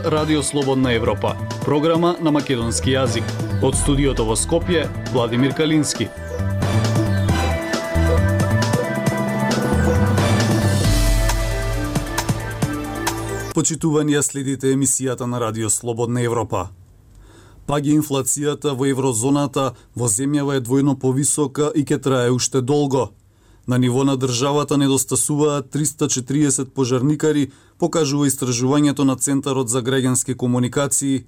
Радио Слободна Европа, програма на македонски јазик. Од студиото во Скопје, Владимир Калински. Почитуванија следите емисијата на Радио Слободна Европа. Паѓа инфлацијата во еврозоната, во земјава е двојно повисока и ќе трае уште долго. На ниво на државата недостасуваат 340 пожарникари, покажува истражувањето на Центарот за граѓански комуникации.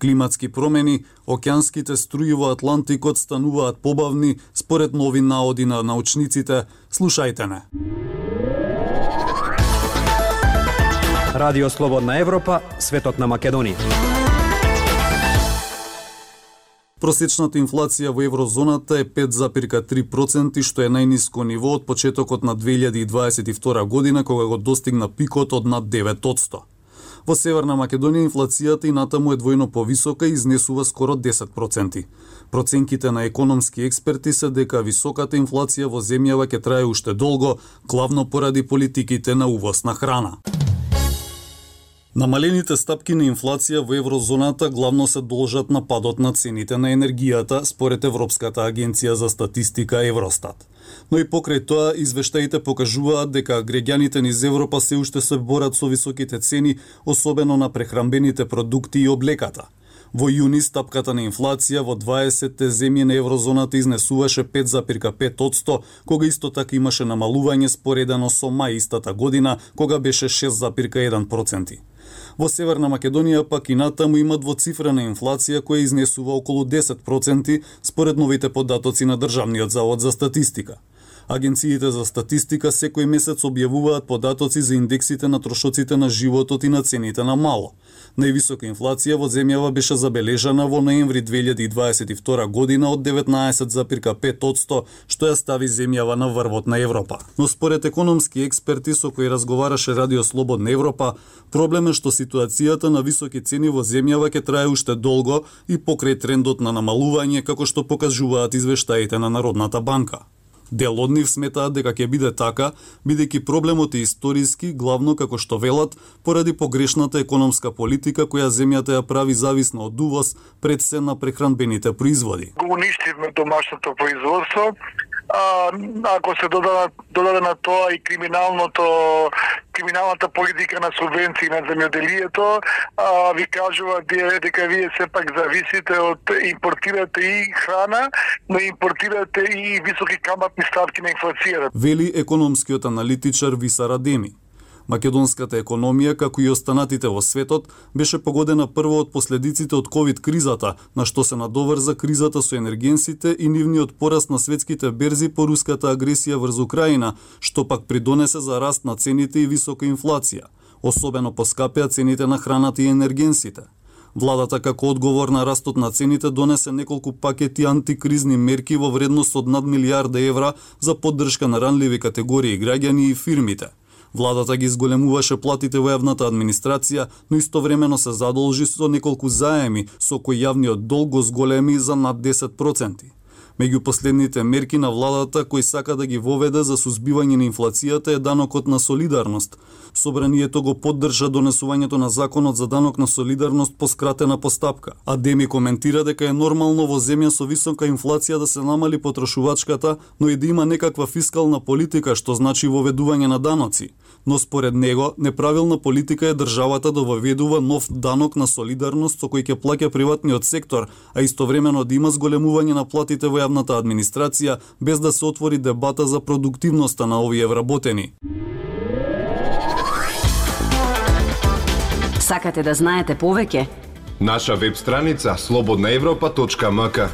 Климатски промени, океанските струи во Атлантикот стануваат побавни според нови наоди на научниците. Слушајте не. Радио Слободна Европа, светот на Македонија. Просечната инфлација во еврозоната е 5,3%, што е најниско ниво од почетокот на 2022 година, кога го достигна пикот од над 9%. Во Северна Македонија инфлацијата и натаму е двојно повисока и изнесува скоро 10%. Проценките на економски експерти се дека високата инфлација во земјава ќе трае уште долго, главно поради политиките на увоз на храна. Намалените стапки на инфлација во еврозоната главно се должат на падот на цените на енергијата, според Европската агенција за статистика Евростат. Но и покрај тоа, извештаите покажуваат дека греѓаните низ Европа се уште се борат со високите цени, особено на прехрамбените продукти и облеката. Во јуни стапката на инфлација во 20 земји на еврозоната изнесуваше 5,5%, кога исто така имаше намалување споредено со мај истата година, кога беше 6,1%. Во Северна Македонија пак и натаму има двоцифрена инфлација која изнесува околу 10% според новите податоци на Државниот завод за статистика. Агенциите за статистика секој месец објавуваат податоци за индексите на трошоците на животот и на цените на мало. Највисока инфлација во земјава беше забележана во ноември 2022 година од 19,5%, што ја стави земјава на врвот на Европа. Но според економски експерти со кои разговараше Радио Слободна Европа, проблем е што ситуацијата на високи цени во земјава ќе трае уште долго и покрај трендот на намалување како што покажуваат извештаите на Народната банка. Дел од нив сметаат дека ќе биде така, бидејќи проблемот е историски, главно како што велат, поради погрешната економска политика која земјата ја прави зависна од увоз пред се на прехранбените производи. Го уништивме домашното производство, а, ако се додаде, додаде на тоа и криминалното криминалната политика на субвенции на земјоделието, а, ви кажува дека вие сепак зависите од импортирате и храна, но импортирате и високи каматни ставки на инфлацијата. Вели економскиот аналитичар Висара Деми. Македонската економија, како и останатите во светот, беше погодена прво од последиците од ковид кризата, на што се надоврза кризата со енергенсите и нивниот пораст на светските берзи по руската агресија врз Украина, што пак придонесе за раст на цените и висока инфлација. Особено поскапеа цените на храната и енергенсите. Владата како одговор на растот на цените донесе неколку пакети антикризни мерки во вредност од над милиарда евра за поддршка на ранливи категории граѓани и фирмите – Владата ги зголемуваше платите во јавната администрација, но истовремено се задолжи со неколку заеми, со кои јавниот долг го зголеми за над 10%. Меѓу последните мерки на владата кои сака да ги воведе за сузбивање на инфлацијата е данокот на солидарност. Собранието го поддржа донесувањето на законот за данок на солидарност по скратена постапка. А Деми коментира дека е нормално во земја со висока инфлација да се намали потрошувачката, но и да има некаква фискална политика што значи воведување на даноци но според него неправилна политика е државата да воведува нов данок на солидарност со кој ќе плаќа приватниот сектор, а истовремено да има зголемување на платите во јавната администрација без да се отвори дебата за продуктивноста на овие вработени. Сакате да знаете повеќе? Наша веб страница slobodnaevropa.mk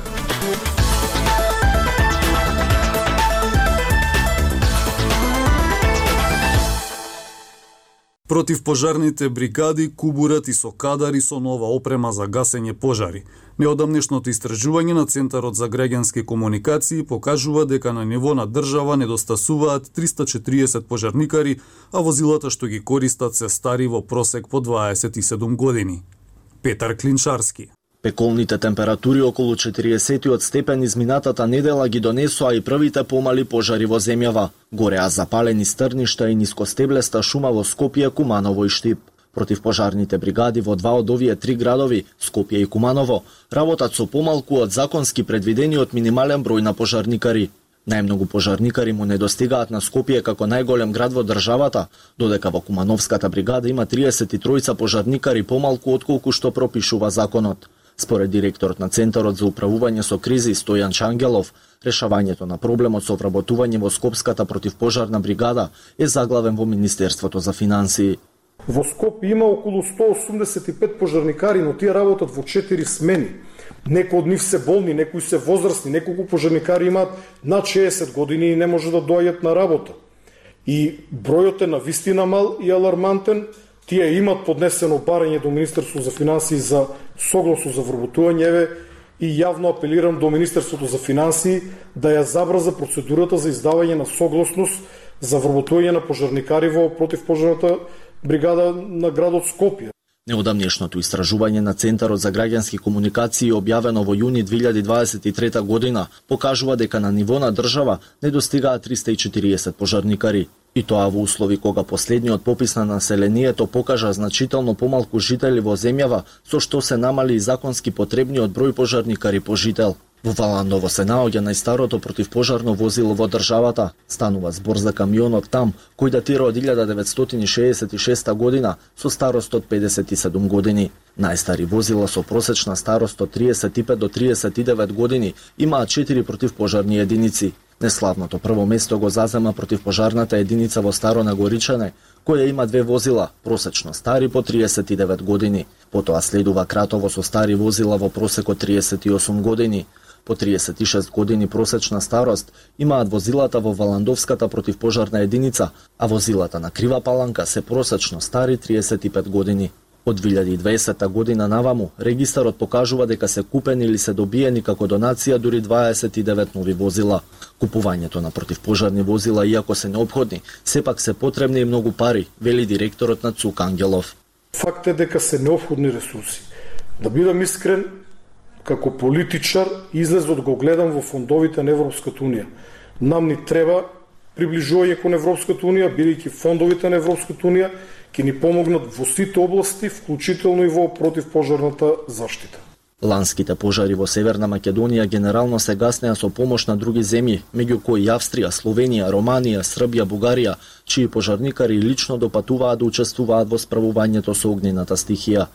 Против пожарните бригади кубурат и со кадари со нова опрема за гасење пожари. Неодамнешното истражување на Центарот за граѓански комуникации покажува дека на ниво на држава недостасуваат 340 пожарникари, а возилата што ги користат се стари во просек по 27 години. Петар Клинчарски Пеколните температури околу 40 степен изминатата недела ги донесоа и првите помали пожари во земјава. Гореа запалени стрништа и нискостеблеста шума во Скопје, Куманово и Штип. Против пожарните бригади во два од овие три градови, Скопје и Куманово, работат со помалку од законски предвидениот минимален број на пожарникари. Најмногу пожарникари му недостигаат на Скопје како најголем град во државата, додека во Кумановската бригада има 33 пожарникари помалку отколку што пропишува законот. Според директорот на Центарот за управување со кризи Стојан Чангелов, решавањето на проблемот со вработување во Скопската противпожарна бригада е заглавен во Министерството за финансии. Во Скопје има околу 185 пожарникари, но тие работат во 4 смени Некои од нив се болни, некои се возрастни, неколку пожарникари имаат над 60 години и не може да доаѓат на работа. И бројот е на вистина мал и алармантен, тие имат поднесено барање до Министерството за финансии за согласно за вработување, еве и јавно апелирам до Министерството за финансии да ја забрза процедурата за издавање на согласност за вработување на пожарникари во противпожарната бригада на градот Скопје. Неодамнешното истражување на Центарот за граѓански комуникации објавено во јуни 2023 година покажува дека на ниво на држава недостигаат 340 пожарникари. И тоа во услови кога последниот попис на населението покажа значително помалку жители во земјава, со што се намали и законски потребниот број пожарникари по жител. Во Валандово се наоѓа најстарото противпожарно возило во државата. Станува збор за камионот там, кој датира од 1966 година со старост од 57 години. Најстари возила со просечна старост од 35 до 39 години имаат 4 противпожарни единици. Неславното прво место го зазема противпожарната единица во Старо Нагоричане, која има две возила, просечно стари по 39 години. Потоа следува Кратово со стари возила во просеко 38 години. По 36 години просечна старост имаат возилата во Валандовската противпожарна единица, а возилата на Крива Паланка се просечно стари 35 години. Од 2020 година наваму, регистарот покажува дека се купени или се добиени како донација дури 29 нови возила. Купувањето на противпожарни возила, иако се необходни, сепак се потребни и многу пари, вели директорот на ЦУК Ангелов. Факт е дека се необходни ресурси. Да бидам искрен, како политичар излезот го гледам во фондовите на Европската Унија. Нам ни треба приближување кон Европската Унија, бидејќи фондовите на Европската Унија ќе ни помогнат во сите области, вклучително и во противпожарната заштита. Ланските пожари во Северна Македонија генерално се гаснеа со помош на други земји, меѓу кои Австрија, Словенија, Романија, Србија, Бугарија, чии пожарникари лично допатуваат да учествуваат во справувањето со огнената стихија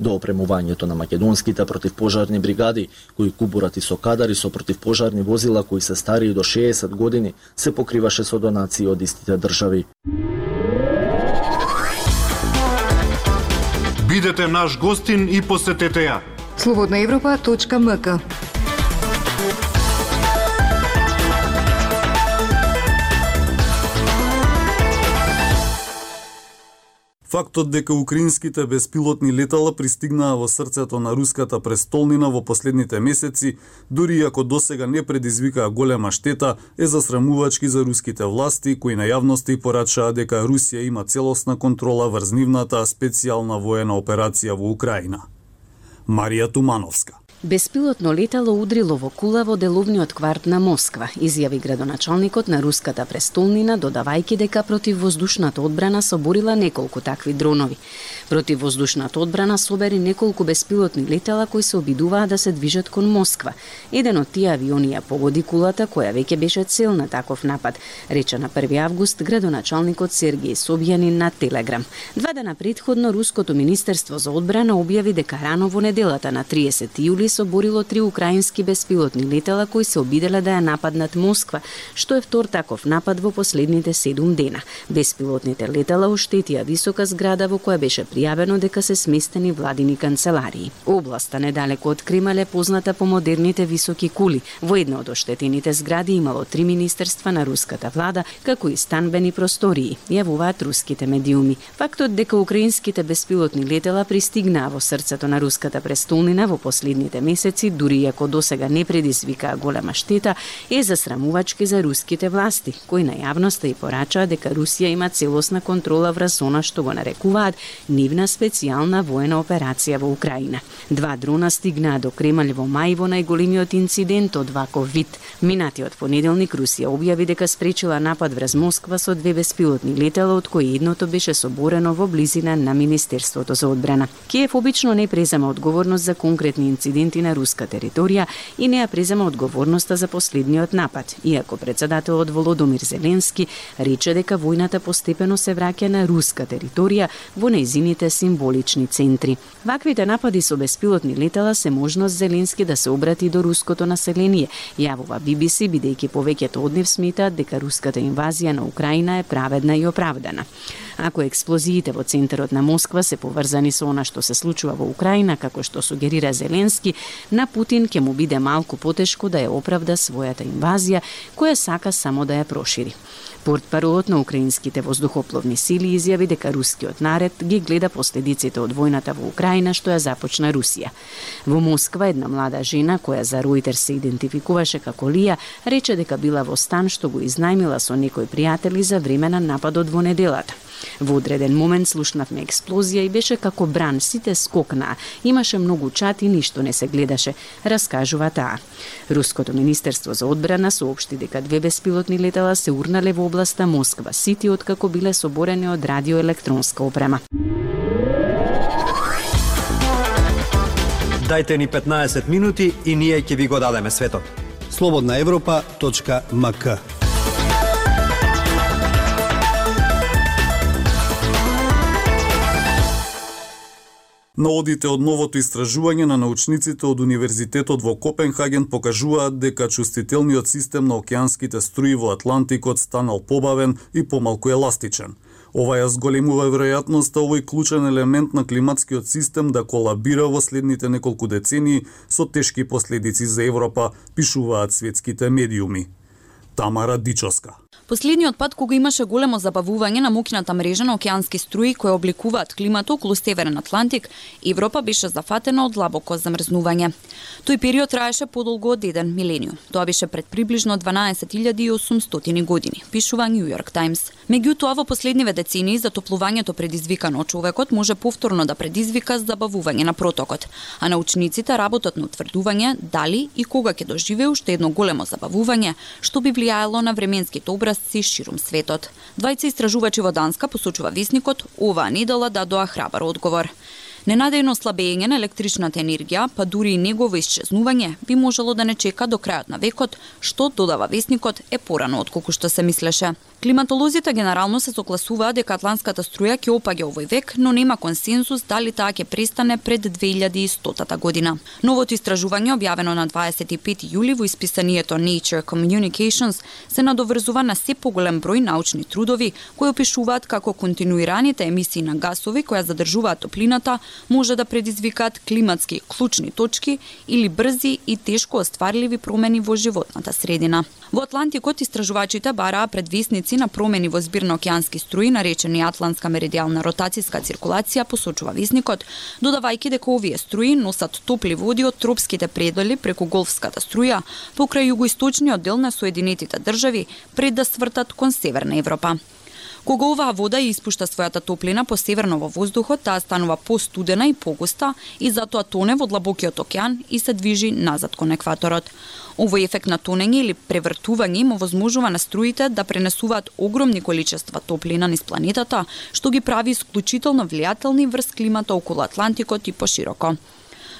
до опремувањето на македонските противпожарни бригади, кои кубурат и со кадари со противпожарни возила кои се старии до 60 години, се покриваше со донации од истите држави. Бидете наш гостин и посетете ја. Слободна Европа.мк Фактот дека украинските беспилотни летала пристигнаа во срцето на руската престолнина во последните месеци, дури и ако досега не предизвикаа голема штета, е засрамувачки за руските власти кои на јавноста порачаа дека Русија има целосна контрола врз нивната специјална воена операција во Украина. Марија Тумановска Беспилотно летало удрило во кула во деловниот кварт на Москва, изјави градоначалникот на руската престолнина, додавајќи дека противвоздушната одбрана соборила неколку такви дронови. Противвоздушната одбрана собери неколку беспилотни летала кои се обидуваа да се движат кон Москва. Еден од тие авиони ја погоди кулата која веќе беше цел на таков напад, рече на 1 август градоначалникот Сергеј Собјанин на Телеграм. Два дена предходно Руското министерство за одбрана објави дека рано во неделата на 30 јули соборило три украински беспилотни летала кои се обиделе да ја нападнат Москва, што е втор таков напад во последните 7 дена. Беспилотните летала оштетија висока зграда во која беше пријавено дека се сместени владини канцеларии. Областа недалеку од Кремал позната по модерните високи кули. Во една од оштетените згради имало три министерства на руската влада, како и станбени простории, јавуваат руските медиуми. Фактот дека украинските беспилотни летела пристигнаа во срцето на руската престолнина во последните месеци, дури и ако досега не предизвикаа голема штета, е засрамувачки за руските власти, кои на јавноста и порачаа дека Русија има целосна контрола врз она што го нарекуваат нивна специјална воена операција во Украина. Два дрона стигнаа до Кремљ во мај во најголемиот инцидент од ваков вид. Минатиот понеделник Русија објави дека спречила напад врз Москва со две беспилотни летела, од кои едното беше соборено во близина на Министерството за одбрана. Киев обично не презема одговорност за конкретни инциденти на руска територија и не ја презема одговорноста за последниот напад, иако председателот Володомир Зеленски рече дека војната постепено се враќа на руска територија во нејзините символични центри. Ваквите напади со беспилотни летела се можност Зеленски да се обрати до руското население, јавува BBC бидејќи повеќето од нив сметаат дека руската инвазија на Украина е праведна и оправдана. Ако експлозиите во центарот на Москва се поврзани со она што се случува во Украина, како што сугерира Зеленски, на Путин ќе му биде малку потешко да ја оправда својата инвазија, која сака само да ја прошири. Портпаролот на украинските воздухопловни сили изјави дека рускиот наред ги гледа последиците од војната во Украина што ја започна Русија. Во Москва една млада жена која за Ројтер се идентификуваше како Лија рече дека била во стан што го изнајмила со некои пријатели за време на нападот во неделата. Во одреден момент слушнавме експлозија и беше како бран, сите скокнаа. Имаше многу чат и ништо не се гледаше, раскажува таа. Руското министерство за одбрана соопшти дека две беспилотни летала се урнале во областа Москва Сити откако биле соборени од радиоелектронска опрема. Дайте ни 15 минути и ние ќе ви го дадеме светот. Слободна Европа.мк Наодите од новото истражување на научниците од Универзитетот во Копенхаген покажуваат дека чувствителниот систем на океанските струи во Атлантикот станал побавен и помалку еластичен. Ова ја зголемува веројатноста овој клучен елемент на климатскиот систем да колабира во следните неколку децении со тешки последици за Европа, пишуваат светските медиуми. Тамара Дичоска. Последниот пат кога имаше големо забавување на мокината мрежа на океански струи кои обликуваат климато околу Северен Атлантик, Европа беше зафатена од длабоко замрзнување. Тој период траеше подолго од еден милениум. Тоа беше пред приближно 12.800 години, пишува Нью Йорк Таймс. Меѓутоа, во последниве децении, затоплувањето предизвикано од човекот може повторно да предизвика забавување на протокот, а научниците работат на утврдување дали и кога ќе доживее уште едно големо забавување, што би влијаело на временските образци ширум светот. Двајца истражувачи во Данска, посочува висникот, оваа недела дадоа храбар одговор. Ненадејно слабење на електричната енергија, па дури и негово исчезнување, би можело да не чека до крајот на векот, што, додава вестникот, е порано отколку што се мислеше. Климатолозите генерално се согласуваат дека атланската струја ќе опаѓа овој век, но нема консенсус дали таа ќе престане пред 2100 година. Новото истражување објавено на 25 јули во исписанието Nature Communications се надоврзува на се поголем број научни трудови кои опишуваат како континуираните емисии на гасови кои задржуваат топлината може да предизвикаат климатски клучни точки или брзи и тешко остварливи промени во животната средина. Во Атлантикот истражувачите бараа предвестници на промени во збирно океански струи наречени Атлантска меридијална ротацијска циркулација, посочува визникот, додавајќи дека овие струи носат топли води од тропските предели преку Голфската струја покрај југоисточниот дел на Соединетите држави пред да свртат кон Северна Европа. Кога оваа вода испушта својата топлина по северно во воздухот, таа станува постудена и погуста и затоа тоне во длабокиот океан и се движи назад кон екваторот. Овој ефект на тонење или превртување им овозможува на струите да пренесуваат огромни количества топлина низ планетата, што ги прави исклучително влијателни врз климата околу Атлантикот и пошироко.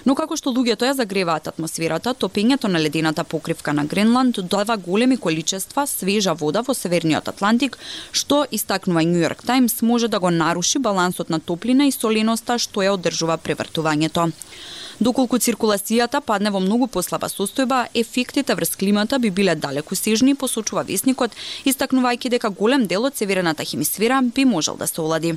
Но како што луѓето ја загреваат атмосферата, топењето на ледената покривка на Гренланд дава големи количества свежа вода во Северниот Атлантик, што, истакнува Нью Йорк Таймс, може да го наруши балансот на топлина и соленоста што ја одржува превртувањето. Доколку циркулацијата падне во многу послаба состојба, ефектите врз климата би биле далеку сежни, посочува вестникот, истакнувајќи дека голем дел од северната хемисфера би можел да се олади.